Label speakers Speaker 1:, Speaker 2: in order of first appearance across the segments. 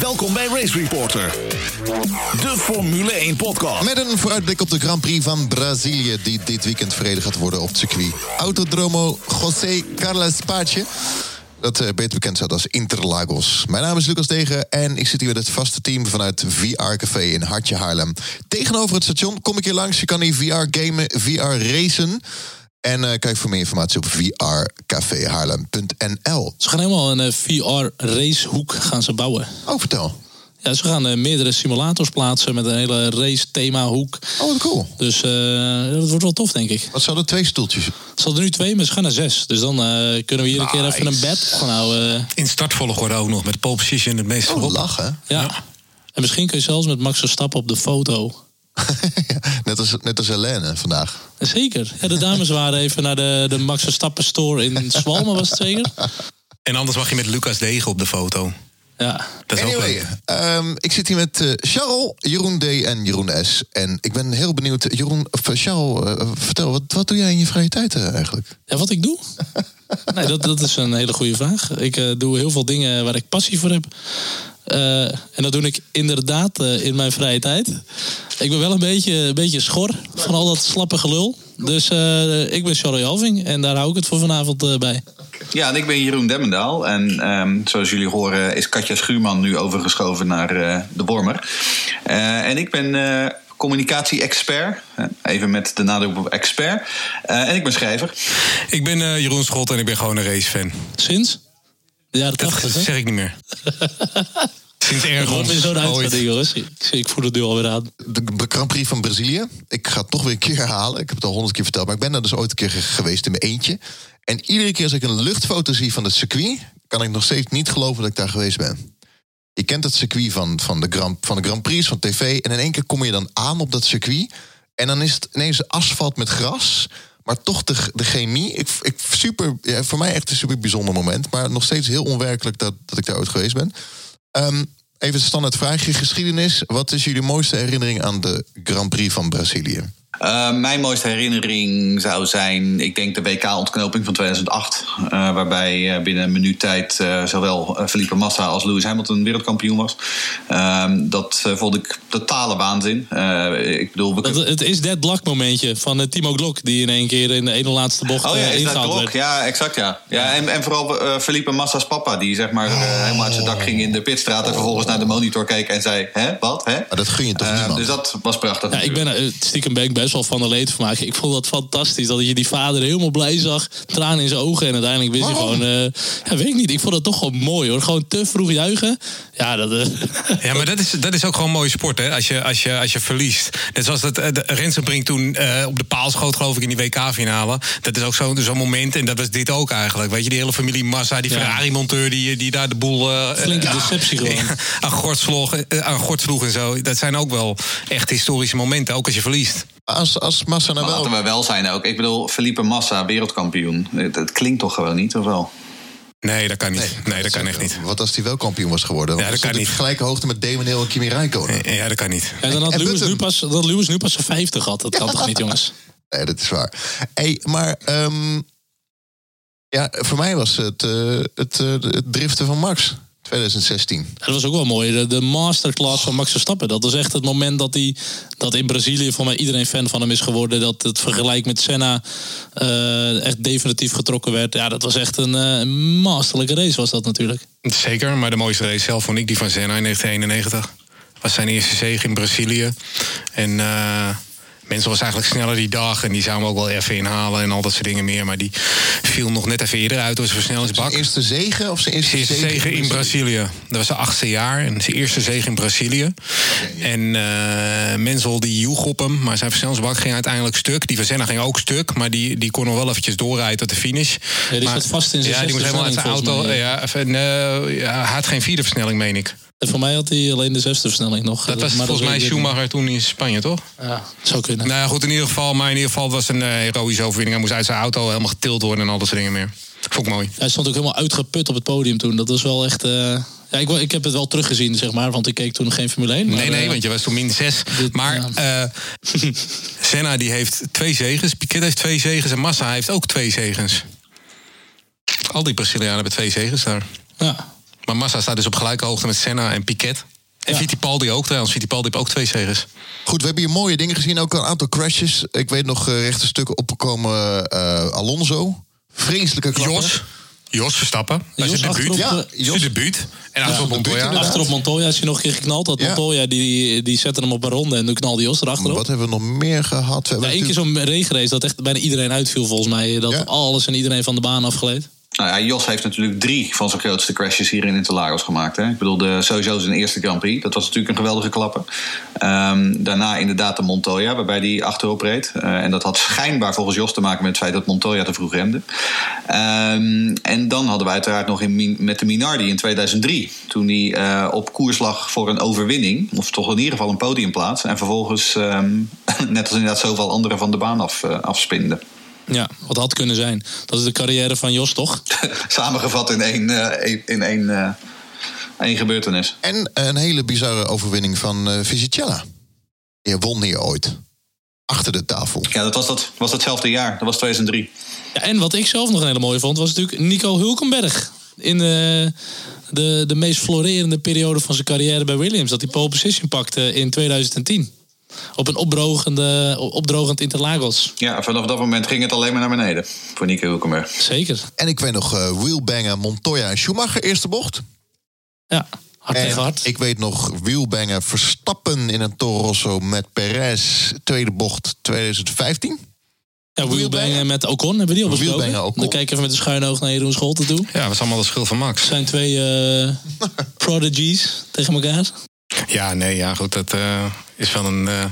Speaker 1: Welkom bij Race Reporter, de Formule 1 podcast.
Speaker 2: Met een vooruitblik op de Grand Prix van Brazilië... die dit weekend verreden gaat worden op het circuit. Autodromo José Carlos Pace. Dat uh, beter bekend staat als Interlagos. Mijn naam is Lucas Degen en ik zit hier met het vaste team vanuit VR Café in Hartje Haarlem. Tegenover het station kom ik hier langs. Je kan hier VR gamen, VR racen. En uh, kijk voor meer informatie op vrcafehaarlem.nl.
Speaker 3: Ze gaan helemaal een uh, VR-racehoek gaan ze bouwen.
Speaker 2: Oh, vertel.
Speaker 3: Ja, ze gaan uh, meerdere simulators plaatsen met een hele race-thema-hoek.
Speaker 2: Oh, wat cool.
Speaker 3: Dus dat wordt wel tof, denk ik.
Speaker 2: Wat zouden twee stoeltjes?
Speaker 3: Ze hadden nu twee, maar ze gaan naar zes. Dus dan kunnen we hier nice. een keer even een bed gaan houden.
Speaker 4: In startvolgorde ook nog, met pole position het meest
Speaker 2: oh, lachen.
Speaker 3: Ja. ja. En misschien kun je zelfs met Max Verstappen op de foto.
Speaker 2: net, als, net als Helene vandaag.
Speaker 3: Zeker. Ja, de dames waren even naar de, de Max Verstappen store in Zwalmen, was het zeker?
Speaker 4: En anders mag je met Lucas Degen op de foto.
Speaker 3: Ja.
Speaker 2: Dat is anyway, um, ik zit hier met uh, Charles, Jeroen D. en Jeroen S. En ik ben heel benieuwd. Jeroen, of Charles, uh, vertel, wat, wat doe jij in je vrije tijd uh, eigenlijk?
Speaker 3: Ja, wat ik doe? nee, dat, dat is een hele goede vraag. Ik doe heel veel dingen waar ik passie voor heb. En dat doe ik inderdaad in mijn vrije tijd. Ik ben wel een beetje, een beetje schor van al dat slappe gelul. Dus ik ben Charlie Alving en daar hou ik het voor vanavond bij.
Speaker 5: Ja, en ik ben Jeroen Demmendaal. En um, zoals jullie horen is Katja Schuurman nu overgeschoven naar de Wormer. en ik ben communicatie-expert. Even met de nadruk op expert. en ik ben schrijver.
Speaker 4: Ik ben Jeroen Schot en ik ben gewoon een racefan.
Speaker 3: Sinds? Ja, dat,
Speaker 4: dat zeg ik niet meer. Sinds ergens.
Speaker 3: weer zo'n uitzending, jongens. Ik, ik voel het nu alweer aan.
Speaker 2: De Grand Prix van Brazilië. Ik ga het toch weer een keer herhalen. Ik heb het al honderd keer verteld. Maar ik ben daar dus ooit een keer geweest in mijn eentje. En iedere keer als ik een luchtfoto zie van het circuit... kan ik nog steeds niet geloven dat ik daar geweest ben. Je kent het circuit van, van, de, Grand, van de Grand Prix, van tv... en in één keer kom je dan aan op dat circuit... en dan is het ineens asfalt met gras... Maar toch de, de chemie. Ik, ik, super, ja, voor mij echt een super bijzonder moment. Maar nog steeds heel onwerkelijk dat, dat ik daar ooit geweest ben. Um, even standaard vraagje. Geschiedenis. Wat is jullie mooiste herinnering aan de Grand Prix van Brazilië?
Speaker 5: Uh, mijn mooiste herinnering zou zijn, ik denk de WK-ontknoping van 2008. Uh, waarbij uh, binnen een minuut tijd zowel Felipe Massa als Lewis Hamilton wereldkampioen was. Ehm, dat vond ik totale waanzin. ik bedoel, we...
Speaker 3: dat, het is dat Blak momentje van Timo Glock die in één keer in de ene laatste bocht
Speaker 5: oh, ja,
Speaker 3: ingehaald
Speaker 5: Glock?
Speaker 3: werd.
Speaker 5: Ja, exact ja. ja en, en vooral Felipe Massa's papa die zeg maar helemaal uit zijn dak ging in de pitstraat... en vervolgens naar de monitor keek en zei, hè, wat, hè?
Speaker 2: Maar dat gun je toch niemand?
Speaker 5: Dus dat was prachtig.
Speaker 3: Ja, ik ben stiekem ben ik best wel van de leed van maken. Ik vond dat fantastisch. Dat je die vader helemaal blij zag. Tranen in zijn ogen. En uiteindelijk wist
Speaker 2: Waarom?
Speaker 3: je gewoon... Uh, ja, weet ik niet. Ik vond dat toch gewoon mooi hoor. Gewoon te vroeg juichen. Ja, dat... Uh...
Speaker 4: Ja, maar dat is, dat is ook gewoon mooie sport hè. Als je, als je, als je verliest. Net zoals dat uh, Rensenbrink toen op de paal schoot geloof ik in die WK-finale. Dat is ook zo'n zo moment. En dat was dit ook eigenlijk. Weet je, die hele familie Massa. Die ja. Ferrari-monteur die, die daar de boel...
Speaker 3: Flinke deceptie gewoon.
Speaker 4: Aan gort sloeg, aan gort sloeg en zo. Dat zijn ook wel echt historische momenten. Ook als je verliest.
Speaker 2: Als, als Massa nou wel...
Speaker 5: Laten we wel zijn ook. Ik bedoel, Felipe Massa, wereldkampioen. Dat klinkt toch gewoon niet, of wel?
Speaker 4: Nee, dat kan niet. Nee, nee dat kan echt niet.
Speaker 2: Wat als hij wel kampioen was geworden?
Speaker 4: Ja, dat kan niet.
Speaker 2: Gelijke hoogte met Damon Hill en Kimi Räikkönen.
Speaker 4: Ja, dat kan niet.
Speaker 3: Ja, dan had Lewis nu, pas, dat Lewis nu pas zijn 50 had. Dat kan ja, toch niet, jongens?
Speaker 2: Nee, dat is waar. Hey, maar um, ja, voor mij was het uh, het, uh, het driften van Max. 2016.
Speaker 3: Dat was ook wel mooi. De, de masterclass van Max Verstappen. Dat was echt het moment dat hij dat in Brazilië voor mij iedereen fan van hem is geworden. Dat het vergelijk met Senna uh, echt definitief getrokken werd. Ja, dat was echt een uh, masterlijke race was dat natuurlijk.
Speaker 4: Zeker, maar de mooiste race zelf vond ik die van Senna in 1991. Was zijn eerste zege in Brazilië. En uh, Mensen was eigenlijk sneller die dag en die zou hem ook wel even inhalen en al dat soort dingen meer. Maar die viel nog net even eerder uit door zijn versnellingsbak.
Speaker 2: Zijn eerste zegen of zijn eerste,
Speaker 4: zijn eerste zegen in Brazilië? Dat was zijn achtste jaar en zijn eerste zege in Brazilië. Okay, en uh, Menzel die joeg op hem, maar zijn versnellingsbak ging uiteindelijk stuk. Die Verzenna ging ook stuk, maar die, die kon nog wel eventjes doorrijden tot de finish.
Speaker 3: Ja, die
Speaker 4: maar,
Speaker 3: zat vast in zijn
Speaker 4: Ja, die moest helemaal uit zijn auto.
Speaker 3: Mij,
Speaker 4: ja, even, uh, ja, hij had geen vierde versnelling, meen ik.
Speaker 3: En voor mij had hij alleen de zesde versnelling nog.
Speaker 4: Dat was maar volgens mij Schumacher toen in Spanje, toch?
Speaker 3: Ja, zou kunnen.
Speaker 4: Nou ja, goed, in ieder geval. Maar in ieder geval was een uh, heroïsche overwinning. Hij moest uit zijn auto helemaal getild worden en al dat soort dingen meer. Vond ik mooi.
Speaker 3: Hij stond ook helemaal uitgeput op het podium toen. Dat was wel echt... Uh... Ja, ik, ik heb het wel teruggezien, zeg maar. Want ik keek toen nog geen Formule 1. Maar,
Speaker 4: nee, nee,
Speaker 3: uh,
Speaker 4: want je was toen min 6. Maar ja. uh, Senna die heeft twee zegens. Piquet heeft twee zegens. En Massa heeft ook twee zegens. Al die Brazilianen hebben twee zegens daar.
Speaker 3: Ja.
Speaker 4: Maar Massa staat dus op gelijke hoogte met Senna en Piquet. En
Speaker 3: Ja.
Speaker 4: Fittipaldi ook trouwens. Fittipaldi heeft ook twee zegens.
Speaker 2: Goed, we hebben hier mooie dingen gezien. Ook een aantal crashes. Ik weet nog uh, rechte stukken opgekomen. eh, Alonso. Vreselijke klappen.
Speaker 4: Jos. Jos Verstappen. Bij
Speaker 3: Jos
Speaker 4: zijn debuut.
Speaker 3: achterop,
Speaker 2: Ja,
Speaker 3: eh,
Speaker 4: Zijn debuut. En achterop
Speaker 2: debuut
Speaker 4: Montoya.
Speaker 2: inderdaad.
Speaker 3: Achterop Montoya is hij nog een keer geknald. Dat
Speaker 2: Ja.
Speaker 3: Montoya die, die zette hem op een ronde en toen knalde Jos erachterop.
Speaker 2: Wat hebben we nog meer gehad? We
Speaker 3: Ja, één keer zo'n regenrace dat echt bijna iedereen uitviel volgens mij. Dat
Speaker 2: Ja.
Speaker 3: alles en iedereen van de baan afgeleed.
Speaker 5: Nou ja, Jos heeft natuurlijk drie van zijn grootste crashes hier in Interlagos gemaakt. Hè? Ik bedoel, de, sowieso zijn eerste Grand Prix. Dat was natuurlijk een geweldige klapper. Ehm, daarna inderdaad de Montoya, waarbij hij achterop reed. Eh, en dat had schijnbaar volgens Jos te maken met het feit dat Montoya te vroeg remde. Ehm, en dan hadden we uiteraard nog in, met de Minardi in 2003. Toen hij eh, op koers lag voor een overwinning. Of toch in ieder geval een podiumplaats. En vervolgens, ehm, net als inderdaad zoveel anderen van de baan af, eh, afspinde.
Speaker 3: Ja, wat had kunnen zijn. Dat is de carrière van Jos, toch?
Speaker 5: Samengevat in één, eh, in één, eh, één gebeurtenis.
Speaker 2: En een hele bizarre overwinning van eh Fisichella. Je won hier ooit. Achter de tafel.
Speaker 5: Ja, dat was, dat was datzelfde jaar. Dat was 2003.
Speaker 3: Ja, en wat ik zelf nog een hele mooie vond, was natuurlijk Nico Hulkenberg. In de, de, de meest florerende periode van zijn carrière bij Williams. Dat hij pole position pakte in 2010. Op een opdrogende, opdrogend Interlagos.
Speaker 5: Ja, vanaf dat moment ging het alleen maar naar beneden. Voor Nico Hulkenberg.
Speaker 3: Zeker.
Speaker 2: En ik weet nog Wheelbanger, Montoya en Schumacher, eerste bocht.
Speaker 3: Ja, hard tegen
Speaker 2: En
Speaker 3: hard.
Speaker 2: ik weet nog Wheelbanger Verstappen in een Toro Rosso met Perez, tweede bocht 2015.
Speaker 3: Ja, wheelbangen met Ocon hebben we die al besproken. Dan kijken we even met de schuine oog naar Jeroen Scholten toe.
Speaker 4: Ja, dat was allemaal de schuld van Max.
Speaker 3: Het zijn twee eh, prodigies tegen elkaar.
Speaker 4: Ja, nee, ja, goed. Dat eh, is wel een eh,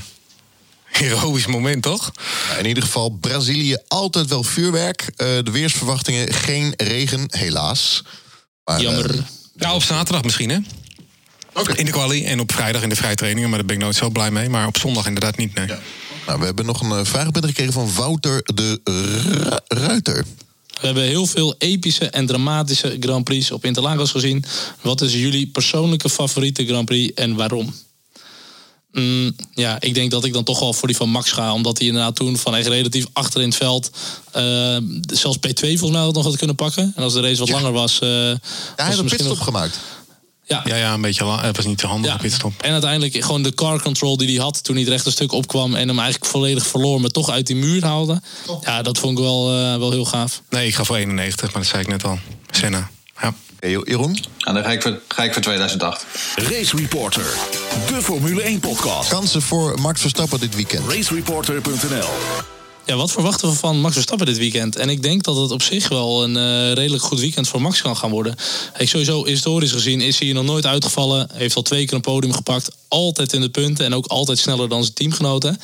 Speaker 4: heroïsch moment, toch?
Speaker 2: In ieder geval Brazilië altijd wel vuurwerk. Eh, de weersverwachtingen geen regen, helaas. Maar,
Speaker 3: Jammer.
Speaker 4: Nou, op zaterdag misschien, hè? In de quali en op vrijdag in de vrijtrainingen. Maar daar ben ik nooit zo blij mee. Maar op zondag inderdaad niet, nee.
Speaker 2: nou, we hebben nog een vraag binnengekregen van Wouter de Ru- Ruiter.
Speaker 3: We hebben heel veel epische en dramatische Grand Prix op Interlagos gezien. Wat is jullie persoonlijke favoriete Grand Prix en waarom? Mm, ja, ik denk dat ik dan toch wel voor die van Max ga. Omdat hij inderdaad toen van echt relatief achter in het veld... eh, zelfs P2 volgens mij had nog had kunnen pakken. En als de race wat langer was... eh,
Speaker 2: Ja, hij heeft een
Speaker 3: misschien
Speaker 2: pitstop
Speaker 3: nog-
Speaker 2: gemaakt.
Speaker 3: Ja,
Speaker 4: Ja, ja, een beetje lang. Het was niet te handig
Speaker 3: Ja,
Speaker 4: op pitstop.
Speaker 3: en uiteindelijk gewoon de car control die hij had toen hij het rechte stuk opkwam en hem eigenlijk volledig verloor, maar toch uit die muur haalde. Ja, dat vond ik wel, eh, wel heel gaaf.
Speaker 4: Nee, ik ga voor 91, maar dat zei ik net al. Senna. Ja.
Speaker 2: Oké, Jeroen,
Speaker 5: En dan ga ik voor, ga ik voor 2008.
Speaker 1: Race Reporter, de Formule 1 podcast.
Speaker 2: kansen voor Max Verstappen dit weekend.
Speaker 1: Racereporter.nl
Speaker 3: Ja, wat verwachten we van Max Verstappen dit weekend? En ik denk dat het op zich wel een eh, redelijk goed weekend voor Max kan gaan worden. Hey, sowieso historisch gezien is hij nog nooit uitgevallen. Heeft al twee keer een podium gepakt. Altijd in de punten en ook altijd sneller dan zijn teamgenoten.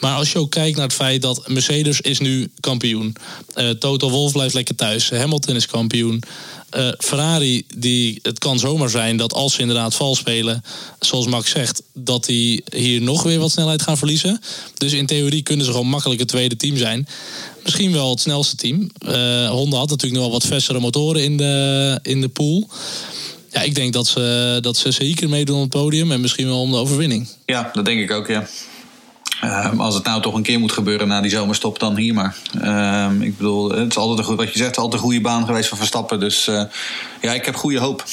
Speaker 3: Maar als je ook kijkt naar het feit dat Mercedes is nu kampioen. Eh Toto Wolff blijft lekker thuis. Hamilton is kampioen. Eh, Ferrari, die, het kan zomaar zijn dat als ze inderdaad vals spelen, zoals Max zegt, dat die hier nog weer wat snelheid gaan verliezen. Dus in theorie kunnen ze gewoon makkelijk het tweede team zijn. Misschien wel het snelste team. Eh, Honda had natuurlijk nog wel wat versere motoren in de, in de pool. Ja, ik denk dat ze, dat ze zeker meedoen op het podium en misschien wel om de overwinning.
Speaker 5: Ja, dat denk ik ook, ja. Ehm, als het nou toch een keer moet gebeuren na die zomerstop, dan hier maar. Ehm, ik bedoel, het is altijd een wat je zegt, altijd een goede baan geweest van Verstappen. Dus eh, ja, ik heb goede hoop.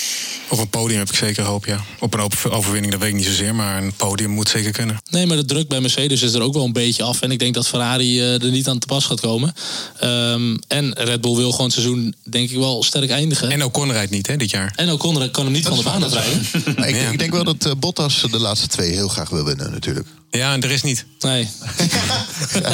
Speaker 4: Op een podium heb ik zeker hoop, ja. Op een over- overwinning, dat weet ik niet zozeer. Maar een podium moet zeker kunnen.
Speaker 3: Nee, maar de druk bij Mercedes is er ook wel een beetje af. En ik denk dat Ferrari eh, er niet aan te pas gaat komen. Ehm, en Red Bull wil gewoon het seizoen, denk ik wel, sterk eindigen. En,
Speaker 4: En Ocon rijdt niet, hè, dit jaar.
Speaker 3: Ocon kan hem niet van de baan afrijden.
Speaker 2: Maar ik,
Speaker 4: Ja.
Speaker 2: ik denk wel dat eh, Bottas de laatste twee heel graag wil winnen, natuurlijk.
Speaker 4: Ja, en er is niet.
Speaker 3: Nee.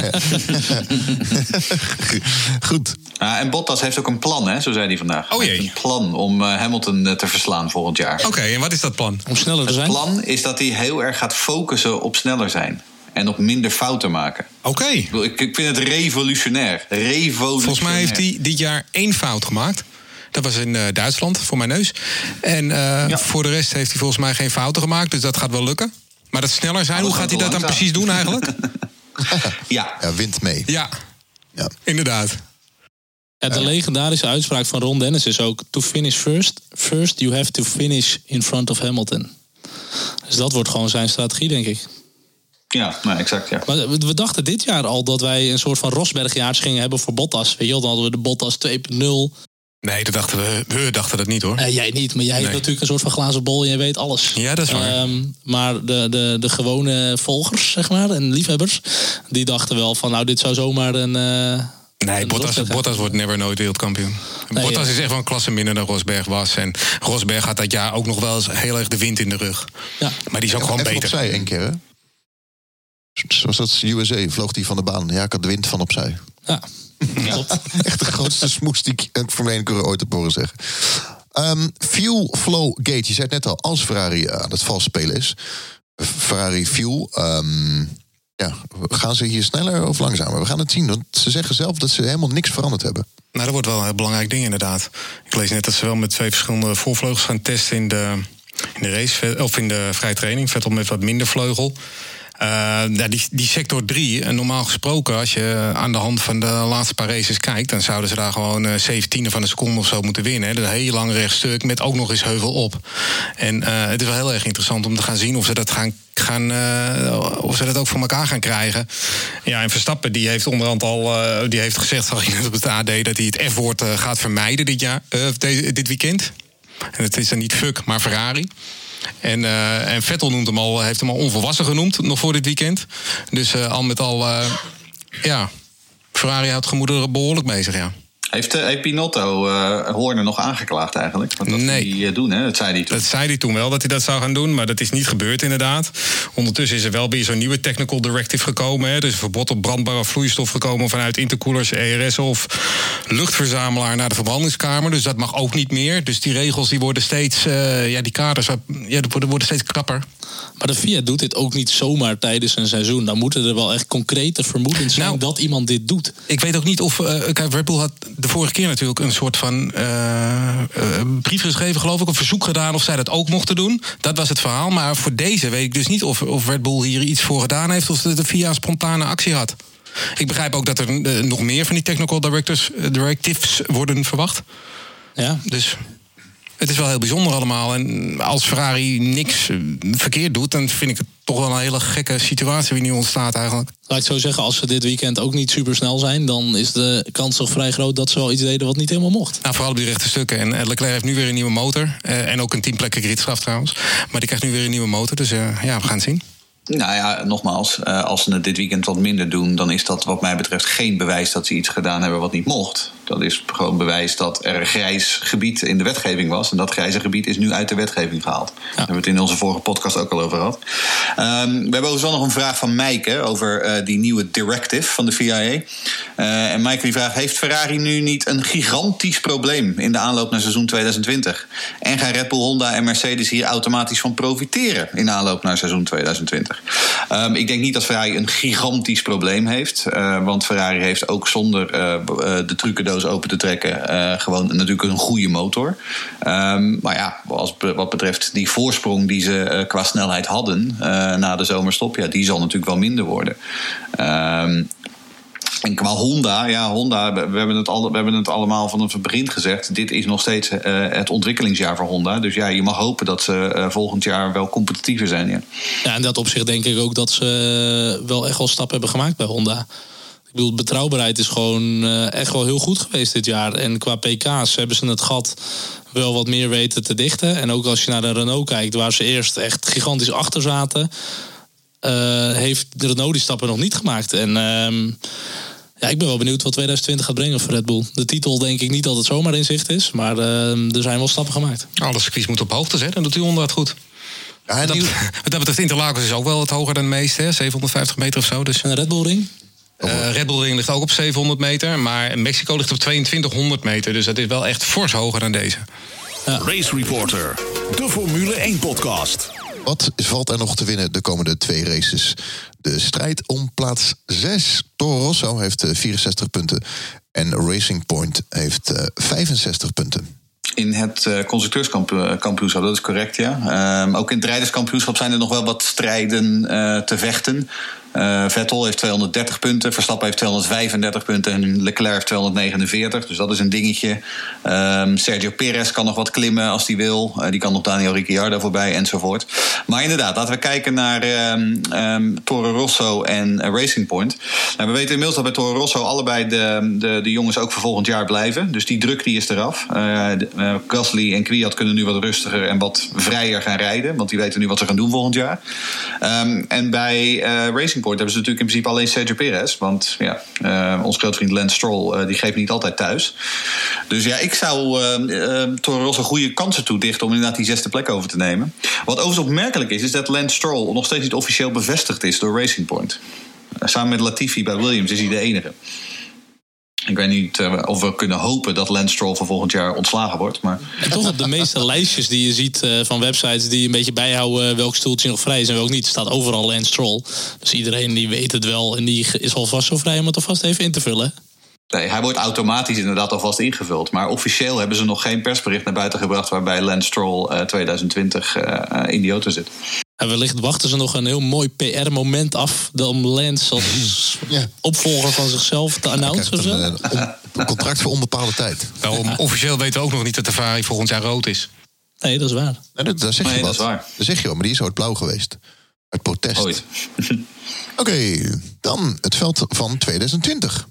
Speaker 2: Goed.
Speaker 5: Ah, en Bottas heeft ook een plan, hè? zo zei hij vandaag.
Speaker 4: Oh
Speaker 5: Hij
Speaker 4: jee.
Speaker 5: heeft Een plan om eh, Hamilton te verslaan volgend jaar.
Speaker 4: Oké, en wat is dat plan?
Speaker 3: Om sneller te
Speaker 5: Het
Speaker 3: zijn.
Speaker 5: plan is dat hij heel erg gaat focussen op sneller zijn. En op minder fouten maken.
Speaker 4: Oké.
Speaker 5: Ik, ik, ik vind het revolutionair. Revolutionair.
Speaker 4: Volgens mij heeft hij dit jaar één fout gemaakt. Dat was in eh, Duitsland, voor mijn neus. En eh,
Speaker 5: Ja.
Speaker 4: voor de rest heeft hij volgens mij geen fouten gemaakt. Dus dat gaat wel lukken. Maar dat sneller zijn,
Speaker 5: Maar
Speaker 4: hoe gaat hij dat dan precies doen eigenlijk?
Speaker 5: Ja,
Speaker 2: Ja, wint mee.
Speaker 4: Ja,
Speaker 2: Ja.
Speaker 4: inderdaad.
Speaker 3: Ja, de legendarische uitspraak van Ron Dennis is ook... To finish first, first you have to finish in front of Hamilton. Dus dat wordt gewoon zijn strategie, denk ik.
Speaker 5: ja nou, exact. Ja.
Speaker 3: Maar we dachten dit jaar al dat wij een soort van Rosbergjaars gingen hebben voor Bottas. Weet je wel, dan hadden we de Bottas 2.0.
Speaker 4: Nee, dat dachten we, we dachten dat niet hoor.
Speaker 3: Eh, jij niet, maar jij hebt natuurlijk een soort van glazen bol en jij weet alles.
Speaker 4: Ja, dat is waar.
Speaker 3: Ehm, maar de, de, de gewone volgers, zeg maar, en liefhebbers, die dachten wel van, nou, dit zou zomaar een. eh,
Speaker 4: Nee, Bottas, Bottas wordt never nooit wereldkampioen.
Speaker 3: Nee,
Speaker 4: Bottas
Speaker 3: ja.
Speaker 4: is echt wel een klasse minder dan Rosberg was. En Rosberg had dat jaar ook nog wel eens heel erg de wind in de rug.
Speaker 3: Ja.
Speaker 4: Maar die is ook gewoon
Speaker 2: Even
Speaker 4: beter.
Speaker 2: opzij één keer, hè? Zoals dat USA, vloog die van de baan. Ja, ik had de wind van opzij.
Speaker 3: Ja, klopt.
Speaker 2: Echt de grootste smoes die ik 1 coureur ooit heb horen zeggen. Ehm, fuel Flow Gate. Je zei het net al, als Ferrari aan het vals spelen is. Ferrari Fuel. ehm, ja, gaan ze hier sneller of langzamer? We gaan het zien. Want ze zeggen zelf dat ze helemaal niks veranderd hebben.
Speaker 4: Nou, dat wordt wel een belangrijk ding inderdaad. Ik lees net dat ze wel met twee verschillende voorvleugels gaan testen in de, in de race, of in de vrije training. Vettel met wat minder vleugel. Eh, ja, die, die sector 3, en normaal gesproken, als je aan de hand van de laatste paar races kijkt, dan zouden ze daar gewoon eh, 17 van een seconde of zo moeten winnen. hè. Dat is een heel lang rechtstuk met ook nog eens heuvel op. En eh, het is wel heel erg interessant om te gaan zien of ze dat gaan. Gaan, eh, of ze dat ook voor elkaar gaan krijgen. Ja, en Verstappen die heeft onderhand al eh, die heeft gezegd, zag je net op het AD, dat hij het F-woord eh, gaat vermijden dit, jaar, eh, deze, dit weekend. En het is dan niet fuck, maar Ferrari. En, eh, en Vettel noemt hem al, heeft hem al onvolwassen genoemd, nog voor dit weekend. Dus eh, al met al, eh, ja, Ferrari houdt gemoederen behoorlijk bezig, ja.
Speaker 5: Heeft, heeft Pinotto Horner nog aangeklaagd eigenlijk? Want dat
Speaker 4: Nee.
Speaker 5: die doen, hè? Dat zei hij toen.
Speaker 4: Dat zei hij toen wel dat hij dat zou gaan doen, maar dat is niet gebeurd inderdaad. Ondertussen is er wel weer zo'n nieuwe technical directive gekomen. Hè. Is een verbod op brandbare vloeistof gekomen vanuit intercoolers, ERS of luchtverzamelaar naar de verbrandingskamer. Dus dat mag ook niet meer. Dus die regels die worden steeds, eh, ja, die kaders ja, worden, worden steeds krapper.
Speaker 3: Maar de Fiat doet dit ook niet zomaar tijdens een seizoen. Dan moeten er wel echt concrete vermoedens zijn
Speaker 4: Nou,
Speaker 3: dat iemand dit doet.
Speaker 4: Ik weet ook niet of. eh kijk, Red Bull had de vorige keer natuurlijk een soort van eh, brief geschreven, geloof ik, een verzoek gedaan of zij dat ook mochten doen. Dat was het verhaal. Maar voor deze weet ik dus niet of, of Red Bull hier iets voor gedaan heeft of de via een spontane actie had. Ik begrijp ook dat er eh, nog meer van die technical directors, eh, directives worden verwacht.
Speaker 3: Ja,
Speaker 4: Dus het is wel heel bijzonder allemaal. En als Ferrari niks eh, verkeerd doet, dan vind ik het toch wel een hele gekke situatie die nu ontstaat eigenlijk.
Speaker 3: laat ik zo zeggen, als ze dit weekend ook niet super snel zijn, dan is de kans toch vrij groot dat ze wel iets deden wat niet helemaal mocht.
Speaker 4: Nou, vooral op die rechte stukken. En Leclerc heeft nu weer een nieuwe motor. En ook een teamplekken gridstraf trouwens. Maar die krijgt nu weer een nieuwe motor. Dus ja, we gaan het zien.
Speaker 5: Nou ja, nogmaals, eh, als ze het dit weekend wat minder doen, dan is dat wat mij betreft geen bewijs dat ze iets gedaan hebben wat niet mocht. Dat is gewoon bewijs dat er een grijs gebied in de wetgeving was. En dat grijze gebied is nu uit de wetgeving gehaald. Daar hebben we het in onze vorige podcast ook al over gehad. Ehm, we hebben overigens wel nog een vraag van Maaike over eh, die nieuwe directive van de FIA. Eh, en Maaike die vraagt: Heeft Ferrari nu niet een gigantisch probleem in de aanloop naar seizoen 2020? En gaan Red Bull, Honda en Mercedes hier automatisch van profiteren in de aanloop naar seizoen 2020? Ehm, ik denk niet dat Ferrari een gigantisch probleem heeft. eh, want Ferrari heeft ook zonder de trucendoos open te trekken... eh, gewoon natuurlijk een goede motor. Ehm, maar ja, als, wat betreft die voorsprong die ze eh, qua snelheid hadden... eh, na de zomerstop, ja, die zal natuurlijk wel minder worden. Ehm, en qua Honda, ja, Honda, we hebben het, al, we hebben het allemaal vanaf het begin gezegd. Dit is nog steeds het ontwikkelingsjaar voor Honda. Dus ja, je mag hopen dat ze volgend jaar wel competitiever zijn. Ja.
Speaker 3: Ja, in dat opzicht denk ik ook dat ze wel echt wel stappen hebben gemaakt bij Honda. Ik bedoel, betrouwbaarheid is gewoon eh, echt wel heel goed geweest dit jaar. En qua PK's hebben ze het gat wel wat meer weten te dichten. En ook als je naar de Renault kijkt, waar ze eerst echt gigantisch achter zaten, eh, heeft de Renault die stappen nog niet gemaakt. En ehm, ja, ik ben wel benieuwd wat 2020 gaat brengen voor Red Bull. De titel denk ik niet dat het zomaar in zicht is, maar ehm, er zijn wel stappen gemaakt.
Speaker 4: Alle circuits moeten op hoogte zetten. En doet die Honda het goed.
Speaker 2: Ja,
Speaker 4: Dat, wat dat betreft, Interlagos is ook wel wat hoger dan de meeste. Hè? 750 meter of zo. Dus,
Speaker 3: En de Red Bull Ring?
Speaker 4: Eh, Red Bull Ring ligt ook op 700 meter. Maar Mexico ligt op 2200 meter. Dus dat is wel echt fors hoger dan deze.
Speaker 1: Race Reporter, de Formule 1 podcast.
Speaker 2: Wat valt er nog te winnen de komende twee races? De strijd om plaats 6. Toro Rosso heeft eh, 64 punten. En Racing Point heeft eh, 65 punten.
Speaker 5: In het eh, constructeurskampioenschap, dat is correct, ja. Ehm, ook in het rijderskampioenschap zijn er nog wel wat strijden eh, te vechten. Uh, Vettel heeft 230 punten, Verstappen heeft 235 punten en Leclerc heeft 249. Dus dat is een dingetje. Um, Sergio Perez kan nog wat klimmen als hij wil. Uh, die kan nog Daniel Ricciardo voorbij enzovoort. Maar inderdaad, laten we kijken naar um, Toro Rosso en uh, Racing Point. Nou, we weten inmiddels dat bij Toro Rosso allebei de, de, de jongens ook voor volgend jaar blijven. Dus die druk die is eraf. Gasly en Kwiat kunnen nu wat rustiger en wat vrijer gaan rijden. Want die weten nu wat ze gaan doen volgend jaar. en bij Racing Point hebben ze natuurlijk in principe alleen Sergio Perez. Want ja, uh, ons grootvriend Lance Stroll uh, die geeft niet altijd thuis. Dus ja, ik zou uh, Toro Rosso goede kansen toedichten om inderdaad die zesde plek over te nemen. Wat overigens opmerkelijk is, is dat Lance Stroll nog steeds niet officieel bevestigd is door Racing Point. samen met Latifi bij Williams is hij de enige. Ik weet niet uh, of we kunnen hopen dat Lance Stroll van volgend jaar ontslagen wordt. Maar...
Speaker 3: En toch op de meeste lijstjes die je ziet uh, van websites die een beetje bijhouden welk stoeltje nog vrij is en welk niet, staat overal Lance Stroll. Dus iedereen die weet het wel en die is alvast zo vrij om het alvast even in te vullen.
Speaker 5: Nee, hij wordt automatisch inderdaad alvast ingevuld. Maar officieel hebben ze nog geen persbericht naar buiten gebracht waarbij Lance Stroll uh, 2020 in die auto zit.
Speaker 3: En wellicht wachten ze nog een heel mooi PR-moment af om Lance als ja. opvolger van zichzelf te announcen.
Speaker 2: Een, een, een, contract voor onbepaalde tijd.
Speaker 4: Nou, ja. Officieel weten we ook nog niet dat de Ferrari volgend jaar rood is.
Speaker 3: Nee, dat is waar.
Speaker 2: Nee, dat, dat zeg je
Speaker 5: nee,
Speaker 2: wat.
Speaker 5: Dat, is waar.
Speaker 2: dat zeg je wel, maar die is ooit blauw geweest. Uit protest.
Speaker 5: Ooit.
Speaker 2: Oké, okay, dan het veld van 2020.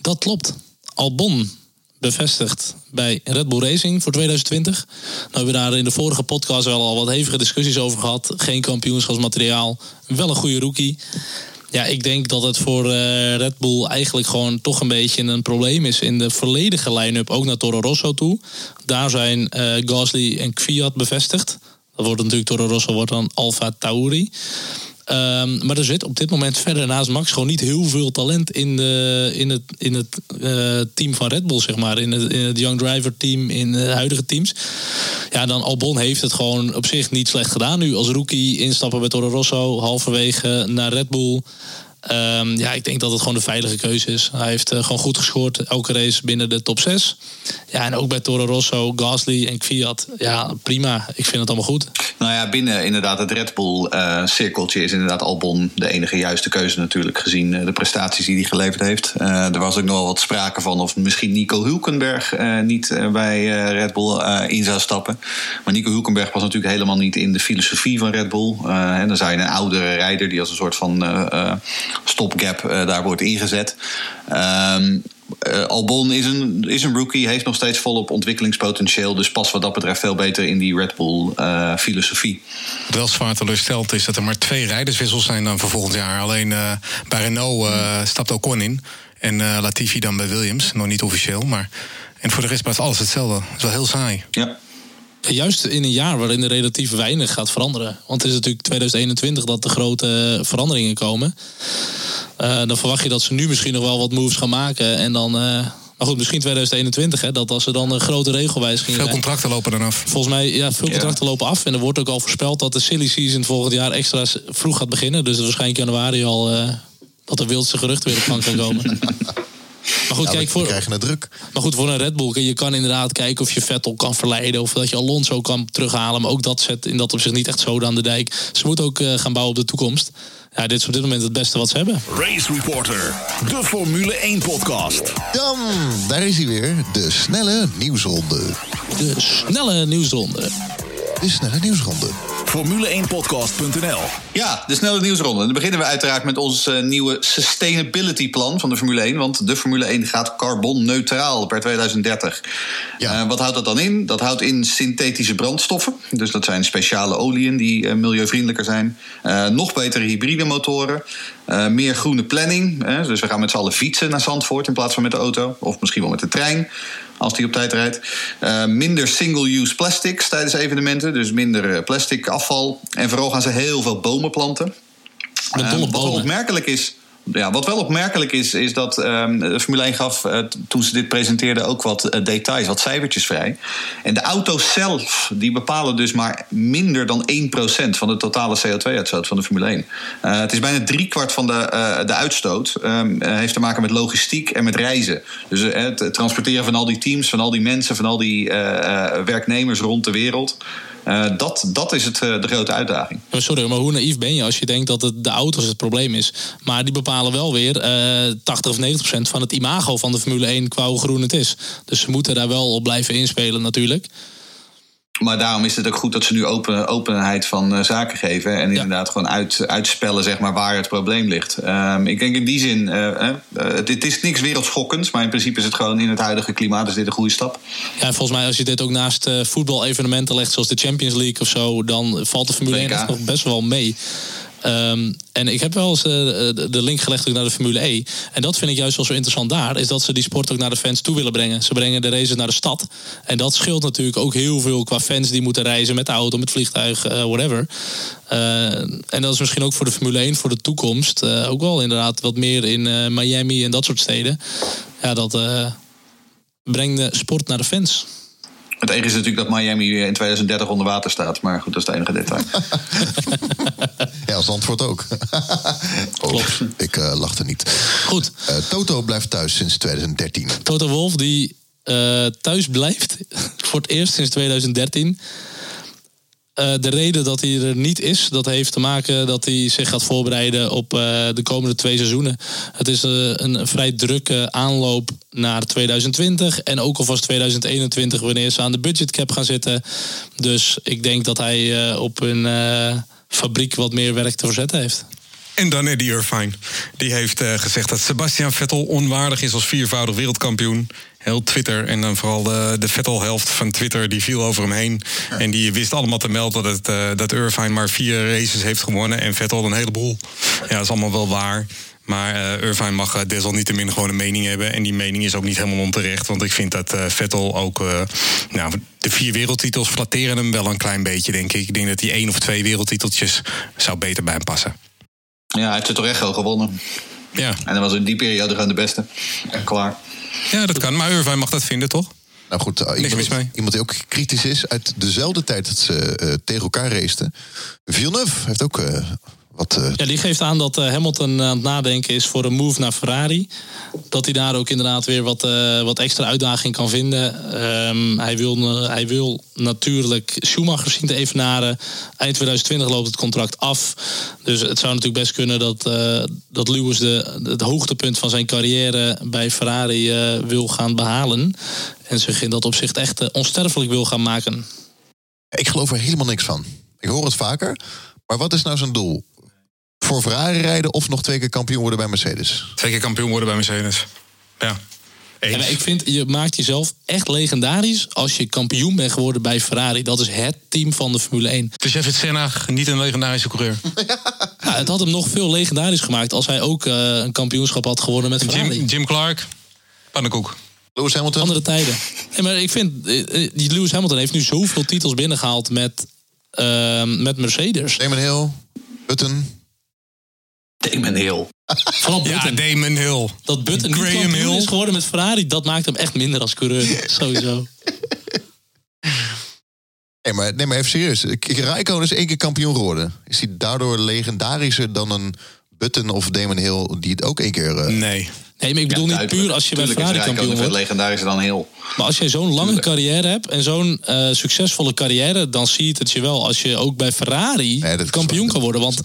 Speaker 3: Dat klopt. Albon bevestigd bij Red Bull Racing voor 2020. Nou hebben we daar in de vorige podcast wel al wat hevige discussies over gehad. Geen kampioenschapsmateriaal, wel een goede rookie. Ja, ik denk dat het voor uh, Red Bull eigenlijk gewoon toch een beetje een probleem is in de volledige line-up, ook naar Toro Rosso toe. Daar zijn uh, Gasly en Kvyat bevestigd. Dat wordt natuurlijk Toro Rosso wordt dan Alfa Tauri. Um, maar er zit op dit moment verder naast Max gewoon niet heel veel talent in, de, in het, in het uh, team van Red Bull, zeg maar. In het, in het Young Driver team, in de huidige teams. Ja, dan Albon heeft het gewoon op zich niet slecht gedaan nu. Als rookie instappen bij Toro Rosso, halverwege naar Red Bull. Um, ja, ik denk dat het gewoon de veilige keuze is. Hij heeft uh, gewoon goed gescoord, elke race binnen de top 6. Ja, en ook bij Toro Rosso, Gasly en Kvyat. Ja, prima. Ik vind het allemaal goed.
Speaker 5: Nou ja, binnen inderdaad het Red Bull-cirkeltje uh, is inderdaad Albon de enige juiste keuze natuurlijk, gezien uh, de prestaties die hij geleverd heeft. Er was ook nog wat sprake van of misschien Nico Hulkenberg niet bij Red Bull in zou stappen. Maar Nico Hulkenberg was natuurlijk helemaal niet in de filosofie van Red Bull. en dan zou je een oudere rijder die als een soort van stopgap uh, daar wordt ingezet. Um, uh, Albon is een, is een rookie, heeft nog steeds volop ontwikkelingspotentieel. Dus past wat dat betreft veel beter in die Red Bull uh, filosofie.
Speaker 4: Wat wel zwaar teleurstelt is dat er maar twee rijderswissels zijn dan voor volgend jaar. Alleen uh, bij Renault stapt Ocon in. En Latifi dan bij Williams. Nog niet officieel, maar... En voor de rest blijft alles hetzelfde. Het is wel heel saai.
Speaker 5: Ja.
Speaker 3: Juist in een jaar waarin er relatief weinig gaat veranderen. Want het is natuurlijk 2021 dat de grote veranderingen komen. Uh, dan verwacht je dat ze nu misschien nog wel wat moves gaan maken. En dan. Uh, maar goed, misschien 2021, hè, dat als er dan een grote regelwijziging.
Speaker 4: Veel contracten lopen dan af.
Speaker 3: Volgens mij, ja, veel contracten ja. lopen af. En er wordt ook al voorspeld dat de silly season volgend jaar extra vroeg gaat beginnen. Dus waarschijnlijk januari al. Uh, dat de wildste geruchten weer op gang kan komen. Maar goed,
Speaker 2: ja,
Speaker 3: kijk, voor,
Speaker 2: krijgen het druk.
Speaker 3: Maar goed, voor een Red Bull, je kan inderdaad kijken of je Vettel kan verleiden. Of dat je Alonso kan terughalen. Maar ook dat zet in dat opzicht niet echt zo aan de dijk. Ze moeten ook uh, gaan bouwen op de toekomst. Ja, dit is op dit moment het beste wat ze hebben.
Speaker 1: Race Reporter, de Formule 1 podcast.
Speaker 2: Dan, daar is hij weer, de snelle nieuwsronde.
Speaker 3: De snelle nieuwsronde.
Speaker 2: De snelle nieuwsronde.
Speaker 1: Formule1podcast.nl
Speaker 5: Ja, de snelle nieuwsronde. Dan beginnen we uiteraard met ons uh, nieuwe sustainability plan van de Formule 1. Want de Formule 1 gaat carbonneutraal per 2030. Ja. Uh, wat houdt dat dan in? Dat houdt in synthetische brandstoffen. Dus dat zijn speciale oliën die uh, milieuvriendelijker zijn. nog betere hybride motoren. meer groene planning. dus we gaan met z'n allen fietsen naar Zandvoort in plaats van met de auto. Of misschien wel met de trein als die op tijd rijdt. Uh, minder single-use plastics tijdens evenementen, dus minder plastic afval. En vooral gaan ze heel veel bomen planten.
Speaker 3: Uh,
Speaker 5: wat opmerkelijk is. Ja, wat wel opmerkelijk is, is dat ehm, de Formule 1 gaf uh, toen ze dit presenteerden ook wat uh, details, wat cijfertjes vrij. En de auto's zelf, die bepalen dus maar minder dan 1% van de totale CO2-uitstoot van de Formule 1. Uh, het is bijna driekwart van de, de uitstoot. Um, heeft te maken met logistiek en met reizen. Dus het transporteren van al die teams, van al die mensen, van al die werknemers rond de wereld. Uh, dat, dat is het, uh, de grote uitdaging.
Speaker 3: Sorry, maar hoe naïef ben je als je denkt dat het de auto's het probleem is? Maar die bepalen wel weer uh, 80 of 90 procent van het imago van de Formule 1 qua hoe groen het is. Dus ze moeten daar wel op blijven inspelen natuurlijk.
Speaker 5: Maar daarom is het ook goed dat ze nu open, openheid van uh, zaken geven. En inderdaad gewoon uit, uitspellen zeg maar, waar het probleem ligt. Um, ik denk in die zin, uh, uh, dit is niks wereldschokkends. Maar in principe is het gewoon in het huidige klimaat is dit een goede stap.
Speaker 3: Ja, volgens mij als je dit ook naast voetbal-evenementen legt, zoals de Champions League of zo, dan valt de Formule 1 echt nog best wel mee. Um, en ik heb wel eens uh, de link gelegd ook naar de Formule E. En dat vind ik juist wel zo interessant daar. Is dat ze die sport ook naar de fans toe willen brengen. Ze brengen de races naar de stad. En dat scheelt natuurlijk ook heel veel qua fans die moeten reizen met de auto, met vliegtuig, uh, whatever. Uh, en dat is misschien ook voor de Formule 1 voor de toekomst. ook wel inderdaad wat meer in Miami en dat soort steden. Ja, dat brengt de sport naar de fans.
Speaker 5: Het enige is natuurlijk dat Miami in 2030 onder water staat. Maar goed, dat is het enige detail.
Speaker 2: ja, als antwoord ook. oh, ik uh, lachte niet.
Speaker 3: Goed.
Speaker 2: Uh, Toto blijft thuis sinds 2013.
Speaker 3: Toto Wolf die uh, thuis blijft voor het eerst sinds 2013. Uh, de reden dat hij er niet is, dat heeft te maken dat hij zich gaat voorbereiden op uh, de komende twee seizoenen. Het is uh, een vrij drukke aanloop naar 2020 en ook alvast 2021 wanneer ze aan de budgetcap gaan zitten. Dus ik denk dat hij op een fabriek wat meer werk te verzetten heeft.
Speaker 4: En dan Eddie Irvine. Die heeft uh, gezegd dat Sebastian Vettel onwaardig is als viervoudig wereldkampioen. Heel Twitter en dan vooral de, de Vettel-helft van Twitter, die viel over hem heen. En die wist allemaal te melden dat, het, uh, dat Irvine maar vier races heeft gewonnen en Vettel een heleboel. Ja, dat is allemaal wel waar. Maar uh, Irvine mag desalniettemin gewoon een mening hebben. En die mening is ook niet helemaal onterecht. Want ik vind dat uh, Vettel ook. Uh, nou, de vier wereldtitels flatteren hem wel een klein beetje, denk ik. Ik denk dat hij één of twee wereldtiteltjes zou beter bij hem passen.
Speaker 5: Ja, hij heeft het toch echt al gewonnen.
Speaker 4: Ja.
Speaker 5: En dan was in die periode gewoon de beste. En klaar.
Speaker 4: Ja, dat kan. Maar Irvine mag dat vinden, toch?
Speaker 2: Nou goed, uh, iemand, iemand, die ook kritisch is uit dezelfde tijd dat ze uh, tegen elkaar raceten. Villeneuve heeft ook uh, wat, uh...
Speaker 3: Ja, die geeft aan dat uh, Hamilton aan het nadenken is voor een move naar Ferrari. Dat hij daar ook inderdaad weer wat, uh, wat extra uitdaging kan vinden. Um, hij, wil, hij wil natuurlijk Schumacher zien te evenaren. Eind 2020 loopt het contract af. Dus het zou natuurlijk best kunnen dat, dat Lewis de, het hoogtepunt van zijn carrière bij Ferrari wil gaan behalen. En zich in dat opzicht echt onsterfelijk wil gaan maken.
Speaker 2: Ik geloof er helemaal niks van. Ik hoor het vaker. Maar wat is nou zijn doel? Voor Ferrari rijden of nog twee keer kampioen worden bij Mercedes?
Speaker 4: Twee keer kampioen worden bij Mercedes. Ja.
Speaker 3: Ja, ik vind, je maakt jezelf echt legendarisch als je kampioen bent geworden bij Ferrari. Dat is het team van de Formule 1.
Speaker 4: Dus jij vindt Senna niet een legendarische coureur?
Speaker 3: ja, het had hem nog veel legendarisch gemaakt als hij ook uh, een kampioenschap had gewonnen met Ferrari.
Speaker 4: Jim, Jim Clark, pannenkoek.
Speaker 2: Lewis Hamilton.
Speaker 3: Andere tijden. Nee, maar ik vind, die Lewis Hamilton heeft nu zoveel titels binnengehaald met, uh, met Mercedes.
Speaker 2: Damon Hill, Button.
Speaker 5: Damon Hill.
Speaker 3: Vooral
Speaker 4: Button. Ja, Damon Hill.
Speaker 3: Dat Button Graham niet kampioen Hill. is geworden met Ferrari, dat maakt hem echt minder als coureur. Sowieso.
Speaker 2: Nee maar, nee, maar even serieus. Raikkonen is één keer kampioen geworden. Is hij daardoor legendarischer dan een Button of Damon Hill die het ook één keer... Uh...
Speaker 4: Nee.
Speaker 3: Nee, maar ik bedoel ja, niet puur als je bij Ferrari kampioen wordt.
Speaker 5: legendarischer dan heel.
Speaker 3: Maar als jij zo'n lange Tuurlijk. carrière hebt en zo'n uh, succesvolle carrière, dan zie je het je wel als je ook bij Ferrari nee, kampioen kan worden. Want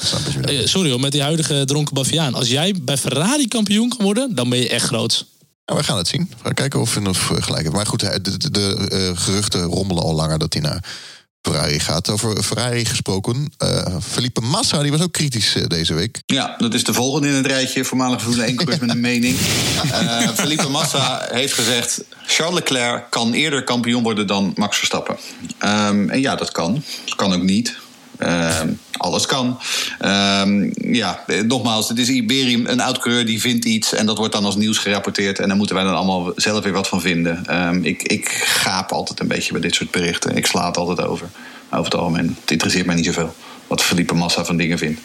Speaker 3: uh, sorry hoor, met die huidige dronken baviaan. Als jij bij Ferrari kampioen kan worden, dan ben je echt groot.
Speaker 2: Ja, we gaan het zien. We gaan kijken of we gelijk hebben. Maar goed, de, de, de uh, geruchten rommelen al langer dat hij naar Ferrari gaat. Over Ferrari gesproken. Uh, Felipe Massa, die was ook kritisch uh, deze week.
Speaker 5: Ja, dat is de volgende in het rijtje. Voormalig Formule 1 coureur met een mening. Uh, Felipe Massa heeft gezegd... Charles Leclerc kan eerder kampioen worden dan Max Verstappen. Um, en ja, dat kan. Dat kan ook niet. Uh, alles kan. Uh, ja, nogmaals, het is Iberium, een oud-coureur die vindt iets en dat wordt dan als nieuws gerapporteerd en daar moeten wij dan allemaal zelf weer wat van vinden. Uh, ik, ik gaap altijd een beetje bij dit soort berichten. Ik sla het altijd over, over het algemeen. Het interesseert mij niet zoveel wat Felipe Massa van dingen vindt.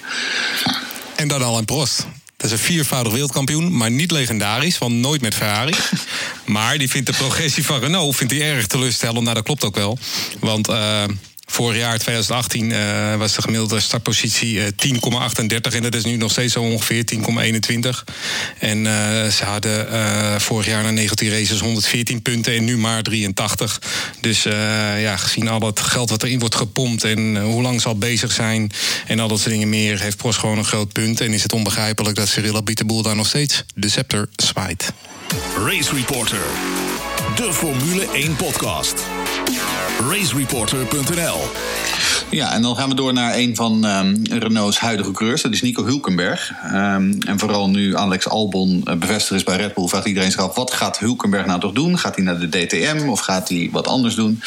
Speaker 4: En dan al een Prost. Dat is een viervoudig wereldkampioen, maar niet legendarisch, want nooit met Ferrari. maar die vindt de progressie van Renault vindt hij erg teleurstellend. Nou, dat klopt ook wel. Want uh, Vorig jaar, 2018, uh, was de gemiddelde startpositie uh, 10,38 en dat is nu nog steeds zo ongeveer 10,21. En uh, ze hadden vorig jaar na 19 races 114 punten en nu maar 83. Dus ja, gezien al het geld wat erin wordt gepompt en hoe lang ze al bezig zijn en al dat soort dingen meer, heeft Prost gewoon een groot punt. En is het onbegrijpelijk dat Cyril Abiteboul daar nog steeds de scepter zwaait.
Speaker 1: Race Reporter, de Formule 1 podcast racereporter.nl.
Speaker 5: Ja, en dan gaan we door naar een van um, Renault's huidige coureurs. Dat is Nico Hulkenberg. Um, en vooral nu Alex Albon uh, bevestigd is bij Red Bull... vraagt iedereen zich af, wat gaat Hulkenberg nou toch doen? Gaat hij naar de DTM of gaat hij wat anders doen?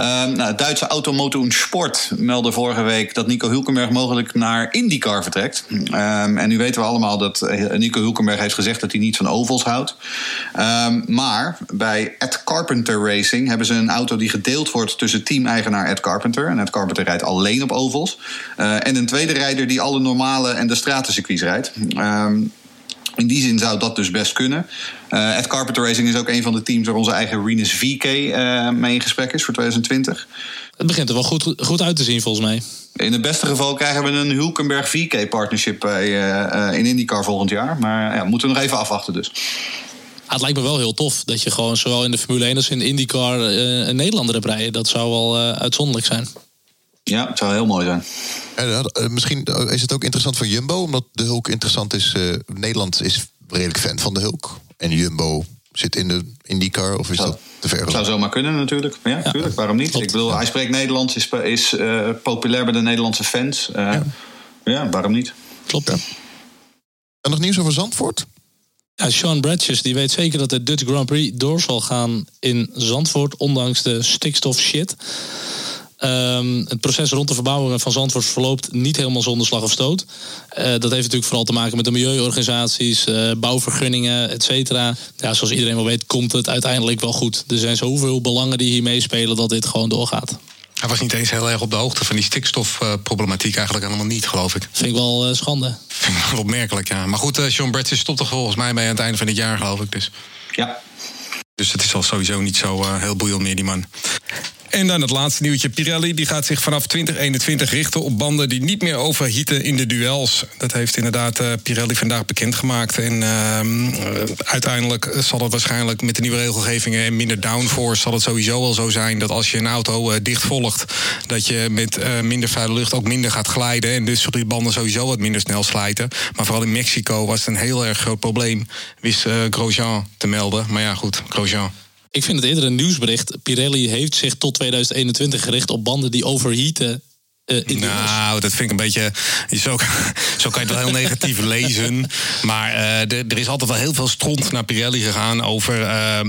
Speaker 5: Um, nou, het Duitse Automoto Sport meldde vorige week... dat Nico Hulkenberg mogelijk naar IndyCar vertrekt. en nu weten we allemaal dat uh, Nico Hulkenberg heeft gezegd... dat hij niet van ovals houdt. maar bij Ed Carpenter Racing hebben ze een auto die gedeeld wordt... tussen team-eigenaar Ed Carpenter. En Ed Carpenter rijdt alleen op ovals. Uh, en een tweede rijder die alle normale en de stratencircuits rijdt. Um, in die zin zou dat dus best kunnen. Uh, Ed Carpenter Racing is ook een van de teams waar onze eigen Renus VK uh, mee in gesprek is voor 2020.
Speaker 3: Het begint er wel goed, goed uit te zien volgens mij.
Speaker 5: In het beste geval krijgen we een Hulkenberg VK-partnership uh, in IndyCar volgend jaar. Maar ja, moeten we nog even afwachten dus.
Speaker 3: Ah, het lijkt me wel heel tof dat je gewoon zowel in de Formule 1 als in IndyCar een Nederlander hebt rijden. Dat zou wel uitzonderlijk zijn.
Speaker 5: Ja, het zou heel mooi zijn.
Speaker 2: En, misschien is het ook interessant voor Jumbo, omdat de Hulk interessant is. Uh, Nederland is redelijk fan van de Hulk. En Jumbo zit in de IndyCar, of is zou, dat te ver?
Speaker 5: Zou zomaar kunnen natuurlijk. Ja, ja natuurlijk. Waarom niet? Klopt. Ik bedoel, hij spreekt Nederlands, is, is uh, populair bij de Nederlandse fans. Uh, ja. ja. waarom niet?
Speaker 3: Klopt.
Speaker 2: En nog nieuws over Zandvoort?
Speaker 3: Ja, Sean Bradges die weet zeker dat de Dutch Grand Prix door zal gaan in Zandvoort, ondanks de stikstof shit. Um, het proces rond de verbouwing van Zandvoort verloopt niet helemaal zonder slag of stoot. Uh, dat heeft natuurlijk vooral te maken met de milieuorganisaties, uh, bouwvergunningen, et cetera. Ja, zoals iedereen wel weet, komt het uiteindelijk wel goed. Er zijn zoveel belangen die hier meespelen dat dit gewoon doorgaat.
Speaker 4: Hij was niet eens heel erg op de hoogte van die stikstofproblematiek, eigenlijk helemaal niet, geloof ik.
Speaker 3: Vind ik wel uh, schande.
Speaker 4: Vind ik wel opmerkelijk, ja. Maar goed, Sean Bradley stopt er volgens mij bij aan het einde van dit jaar, geloof ik. Dus.
Speaker 5: Ja.
Speaker 4: Dus het is al sowieso niet zo heel boeiend meer, die man. En dan het laatste nieuwtje. Pirelli die gaat zich vanaf 2021 richten op banden die niet meer overhieten in de duels. Dat heeft inderdaad uh, Pirelli vandaag bekendgemaakt. En uh, uiteindelijk zal het waarschijnlijk met de nieuwe regelgevingen en minder downforce... zal het sowieso wel zo zijn dat als je een auto uh, dicht volgt... dat je met minder vuile lucht ook minder gaat glijden. En dus die banden sowieso wat minder snel slijten. Maar vooral in Mexico was het een heel erg groot probleem. Wist Grosjean te melden. Maar ja, goed, Grosjean.
Speaker 3: Ik vind het eerder een nieuwsbericht. Pirelli heeft zich tot 2021 gericht op banden die overheaten
Speaker 4: uh, nou, dat vind ik een beetje. Zo, zo kan je het wel heel negatief lezen. Maar uh, de, er is altijd wel heel veel stront naar Pirelli gegaan over uh,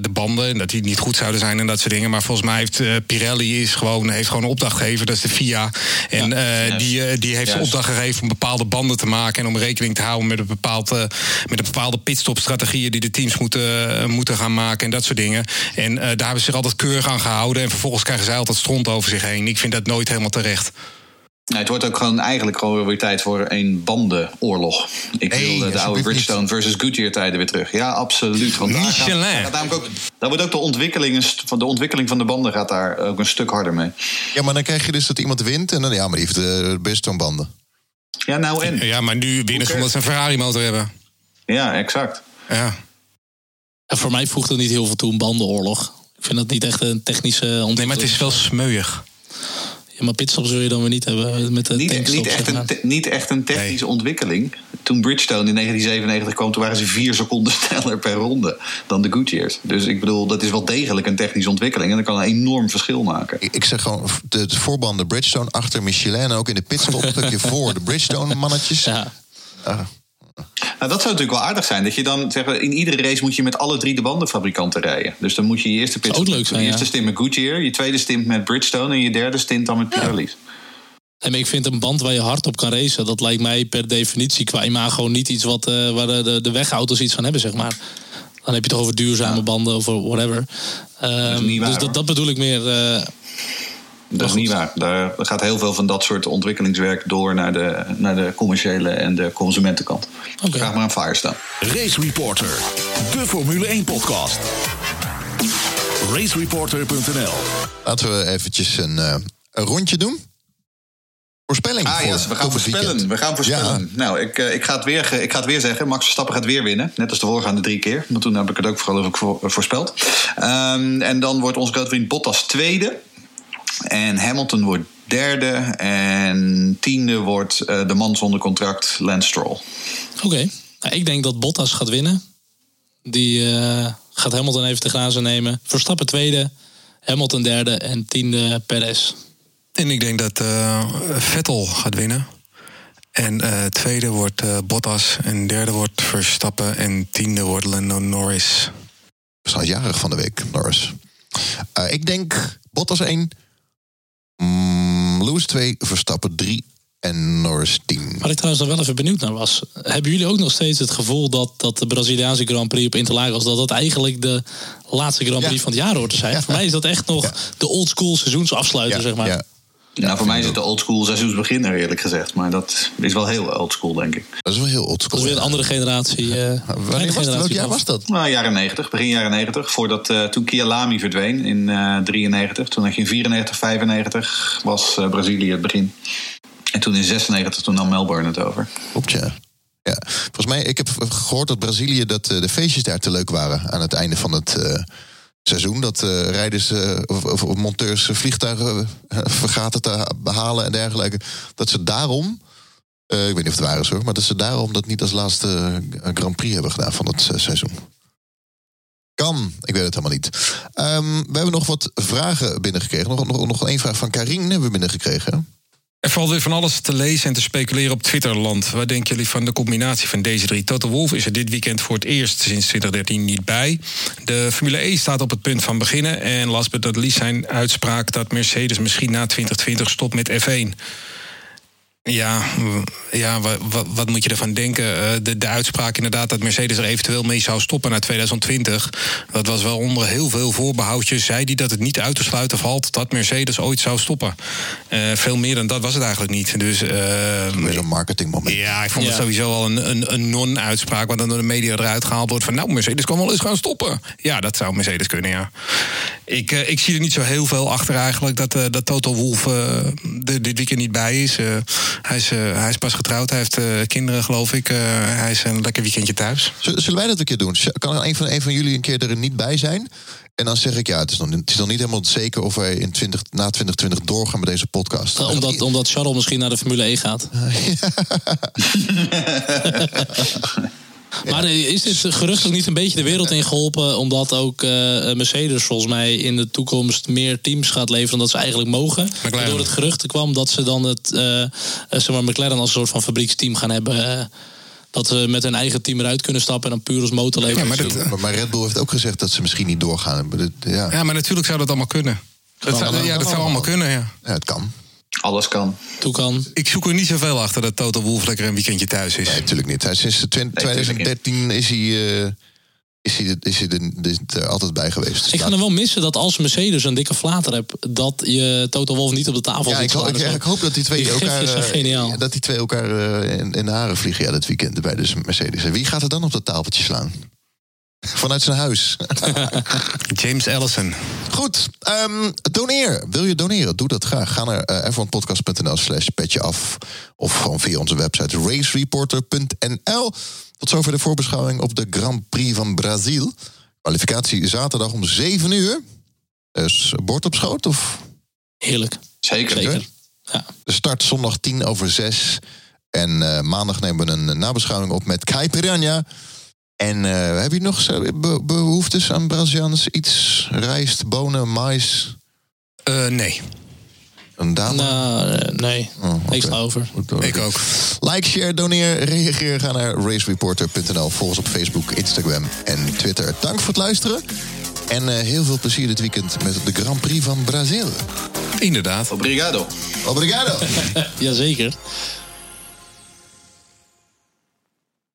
Speaker 4: de banden. Dat die niet goed zouden zijn en dat soort dingen. Maar volgens mij heeft Pirelli is gewoon, heeft gewoon een opdracht gegeven. Dat is de FIA. En ja, die, die heeft yes. opdracht gegeven om bepaalde banden te maken. En om rekening te houden met een, bepaald, met een bepaalde pitstopstrategieën die de teams moeten, moeten gaan maken. En dat soort dingen. En daar hebben ze zich altijd keurig aan gehouden. En vervolgens krijgen zij altijd stront over zich heen. Ik vind dat nooit helemaal terecht.
Speaker 5: Nee, het wordt ook gewoon eigenlijk gewoon weer tijd voor een bandenoorlog. Ik wil de oude Bridgestone versus Goodyear tijden weer terug. Ja, absoluut. Want daar, gaat, ook, daar wordt ook de ontwikkeling, van de ontwikkeling van de banden gaat daar ook een stuk harder mee.
Speaker 2: Ja, maar dan krijg je dus dat iemand wint en dan ja, maar die heeft de Bridgestone banden.
Speaker 5: Ja, nou en.
Speaker 4: Ja, maar nu winnen ze omdat ze een Ferrari motor hebben.
Speaker 5: Ja, exact.
Speaker 4: Ja.
Speaker 3: En voor mij voegt er niet heel veel toe een bandenoorlog. Ik vind dat niet echt een technische ontwikkeling.
Speaker 4: Nee, maar het is wel smeuig.
Speaker 3: Maar pitstops zul je dan weer niet hebben met de
Speaker 5: niet, niet, echt een, niet echt een technische nee. ontwikkeling. Toen Bridgestone in 1997 kwam, toen waren ze vier seconden sneller per ronde dan de Goodyears. Dus ik bedoel, dat is wel degelijk een technische ontwikkeling. En dat kan een enorm verschil maken.
Speaker 2: Ik, ik zeg gewoon, de, de voorbanden Bridgestone achter Michelin... en ook in de pitstop een stukje voor de Bridgestone-mannetjes.
Speaker 3: Ja.
Speaker 5: Uh, nou, dat zou natuurlijk wel aardig zijn. Dat je dan zeggen, in iedere race moet je met alle drie de bandenfabrikanten rijden. Dus dan moet je je eerste pit,
Speaker 3: ook leuk zijn,
Speaker 5: je eerste
Speaker 3: ja.
Speaker 5: stint met Goodyear, je tweede stint met Bridgestone en je derde stint dan met Pirelli. Ja.
Speaker 3: En ik vind een band waar je hard op kan racen, dat lijkt mij per definitie qua imago niet iets wat, uh, waar de, de wegauto's iets van hebben, zeg maar. Dan heb je het toch over duurzame ja. banden of whatever. Um,
Speaker 5: dat waar,
Speaker 3: dus dat, dat, bedoel ik meer. Uh,
Speaker 5: Dat is
Speaker 3: goed.
Speaker 5: niet waar. Daar gaat heel veel van dat soort ontwikkelingswerk door naar de, naar de commerciële en de consumentenkant.
Speaker 3: Oké.
Speaker 5: Vraag maar aan Firestone.
Speaker 1: Race Reporter, de Formule 1 podcast. Racereporter.nl
Speaker 2: Laten we eventjes een, eh, een rondje doen. Voorspelling.
Speaker 5: Ah
Speaker 2: voor
Speaker 5: ja, we gaan voorspellen.
Speaker 2: weekend.
Speaker 5: We gaan voorspellen.
Speaker 2: Ja,
Speaker 5: Nou, ik, eh, ik, ga het weer, ik ga het weer zeggen. Max Verstappen gaat weer winnen. Net als de voorgaande drie keer. Want toen heb ik het ook geloof ik voor, voorspeld. Ehm, en dan wordt onze grote vriend Bottas tweede. En Hamilton wordt derde. En tiende wordt eh, de man zonder contract, Lance Stroll.
Speaker 3: Oké. Nou, ik denk dat Bottas gaat winnen. Die eh, gaat Hamilton even te grazen nemen. Verstappen tweede. Hamilton derde. En tiende Perez.
Speaker 4: En ik denk dat eh, Vettel gaat winnen. En eh, tweede wordt eh, Bottas. En derde wordt Verstappen. En tiende wordt Lando Norris.
Speaker 2: Zijn jarig van de week, Norris. Eh, ik denk Bottas 1. Mm, Lewis 2. Verstappen 3. En Norris 10.
Speaker 3: Waar ik trouwens nog wel even benieuwd naar was. Hebben jullie ook nog steeds het gevoel dat, dat de Braziliaanse Grand Prix op Interlagos... dat dat eigenlijk de laatste Grand Prix
Speaker 2: Ja.
Speaker 3: van het jaar hoort te zijn?
Speaker 2: Ja.
Speaker 3: Voor mij is dat echt nog
Speaker 2: Ja.
Speaker 3: de oldschool seizoensafsluiter, zeg maar.
Speaker 2: Ja,
Speaker 5: nou, voor mij is het de oldschool seizoensbeginner, eerlijk gezegd. Maar dat is wel heel oldschool, denk ik.
Speaker 2: dat is wel heel
Speaker 3: Dat is
Speaker 2: oldschool.
Speaker 3: weer een andere generatie. eh,
Speaker 2: Wanneer
Speaker 3: mijn
Speaker 2: was? Welk jaar was dat?
Speaker 5: Nou, jaren 90, begin jaren 90. Voordat, eh, toen Kia Lamy verdween in eh 93. Toen had je in 94, 95 was eh, Brazilië het begin. En toen in 96, toen nam Melbourne het over.
Speaker 2: Klopt, ja. ja. Volgens mij, ik heb gehoord dat Brazilië, dat eh, de feestjes daar te leuk waren aan het einde van het eh, seizoen. Dat eh, rijders eh, of, of- monteurs vliegtuigen eh, vergaten te behalen en dergelijke. Dat ze daarom, ik weet niet of het waar is hoor, maar dat ze daarom dat niet als laatste Grand Prix hebben gedaan van eh, seizoen. Kan, ik weet het helemaal niet. Ehm, we hebben nog wat vragen binnengekregen. Nog, nog, nog één vraag van Karin hebben we binnengekregen.
Speaker 4: Er valt weer van alles te lezen en te speculeren op Twitterland. Wat denken jullie van de combinatie van deze drie? Toto Wolff is er dit weekend voor het eerst sinds 2013 niet bij. De Formule E staat op het punt van beginnen. En last but not least zijn uitspraak dat Mercedes misschien na 2020 stopt met F1. Ja, ja wa- wa- wat moet je ervan denken? Eh, de, de uitspraak inderdaad dat Mercedes er eventueel mee zou stoppen naar 2020... dat was wel onder heel veel voorbehoudjes. Zei hij dat het niet uit te sluiten valt dat Mercedes ooit zou stoppen. Eh, veel meer dan dat was het eigenlijk niet. Dus... eh,
Speaker 2: Weer zo'n marketingmoment.
Speaker 4: ja, ik vond het sowieso al een, een, een non-uitspraak... wat dan door de media eruit gehaald wordt van... nou, Mercedes kan wel eens gaan stoppen. Ja, dat zou Mercedes kunnen, ja. Ik, eh, ik zie er niet zo heel veel achter eigenlijk... dat, eh, dat Toto Wolff eh, de- dit weekend niet bij is. Hij, is eh, hij is pas getrouwd, hij heeft eh, kinderen, geloof ik. Eh, hij is een lekker weekendje thuis.
Speaker 2: Zullen zullen wij dat een keer doen? Kan er een van, een van jullie een keer er niet bij zijn? En dan zeg ik, ja, het is nog, het is nog niet helemaal zeker of wij in 20, na 2020 doorgaan met deze podcast.
Speaker 3: Omdat, omdat Charles misschien naar de Formule E gaat. Maar eh, is dit gerucht ook niet een beetje de wereld ingeholpen? Omdat ook eh, Mercedes volgens mij in de toekomst meer teams gaat leveren dan dat ze eigenlijk mogen.
Speaker 4: McLaren.
Speaker 3: Door het gerucht kwam dat ze dan het eh, eh, zeg maar McLaren als een soort van fabrieksteam gaan hebben. eh, dat ze met hun eigen team eruit kunnen stappen en dan puur als motorleverancier.
Speaker 4: Ja, maar dat-
Speaker 2: Maar, maar Red Bull heeft ook gezegd dat ze misschien niet doorgaan. Maar dit- Ja,
Speaker 4: Ja, maar natuurlijk zou dat allemaal kunnen. Dat zou, ja, dat zou allemaal kunnen, ja.
Speaker 2: ja, het kan.
Speaker 5: Alles kan.
Speaker 3: Toe kan.
Speaker 4: Ik zoek er niet zoveel achter dat Toto Wolff lekker een weekendje thuis is.
Speaker 2: Nee, natuurlijk niet. Hij, is sinds de twen-
Speaker 5: tuurlijk niet.
Speaker 2: 2013 is hij, eh, is hij, er- is hij er, altijd bij geweest. Dus
Speaker 3: Ik ga er wel missen dat als Mercedes een dikke flater hebt, dat je Toto Wolff niet op de tafel
Speaker 2: ja,
Speaker 3: ziet
Speaker 2: ik, ho- ik, hoop dat die twee
Speaker 3: Die
Speaker 2: elkaar, eh,
Speaker 3: geniaal.
Speaker 2: dat die twee elkaar eh, in, in de haren vliegen ja, dit weekend bij de Mercedes. En wie gaat er dan op dat tafeltje slaan? Vanuit zijn huis.
Speaker 4: James Allison.
Speaker 2: Goed, ehm, doneer. Wil je doneren? Doe dat graag. Ga naar uh, f1podcast.nl slash petje af. Of gewoon via onze website racereporter.nl. Tot zover de voorbeschouwing op de Grand Prix van Brazil. Kwalificatie zaterdag om 7 uur. Dus bord op schoot of...
Speaker 3: Heerlijk.
Speaker 5: Zeker.
Speaker 3: Zeker. Ja.
Speaker 2: De start zondag 10 over 6. En eh, maandag nemen we een nabeschouwing op met Kai Piranha. En eh, heb je nog zo be- behoeftes aan Braziliaans? Iets? Rijst, bonen, mais?
Speaker 4: Eh, nee,
Speaker 2: Een dame?
Speaker 3: Nou, eh, nee.
Speaker 2: Oh.
Speaker 3: Ik sla over.
Speaker 2: Goed,
Speaker 4: ik ook.
Speaker 2: Like, share, doneer, reageer. Ga naar racereporter.nl. Volg ons op Facebook, Instagram en Twitter. Dank voor het luisteren. En eh, heel veel plezier dit weekend met de Grand Prix van Brazil.
Speaker 4: Inderdaad.
Speaker 5: Obrigado.
Speaker 2: Obrigado.
Speaker 3: Jazeker.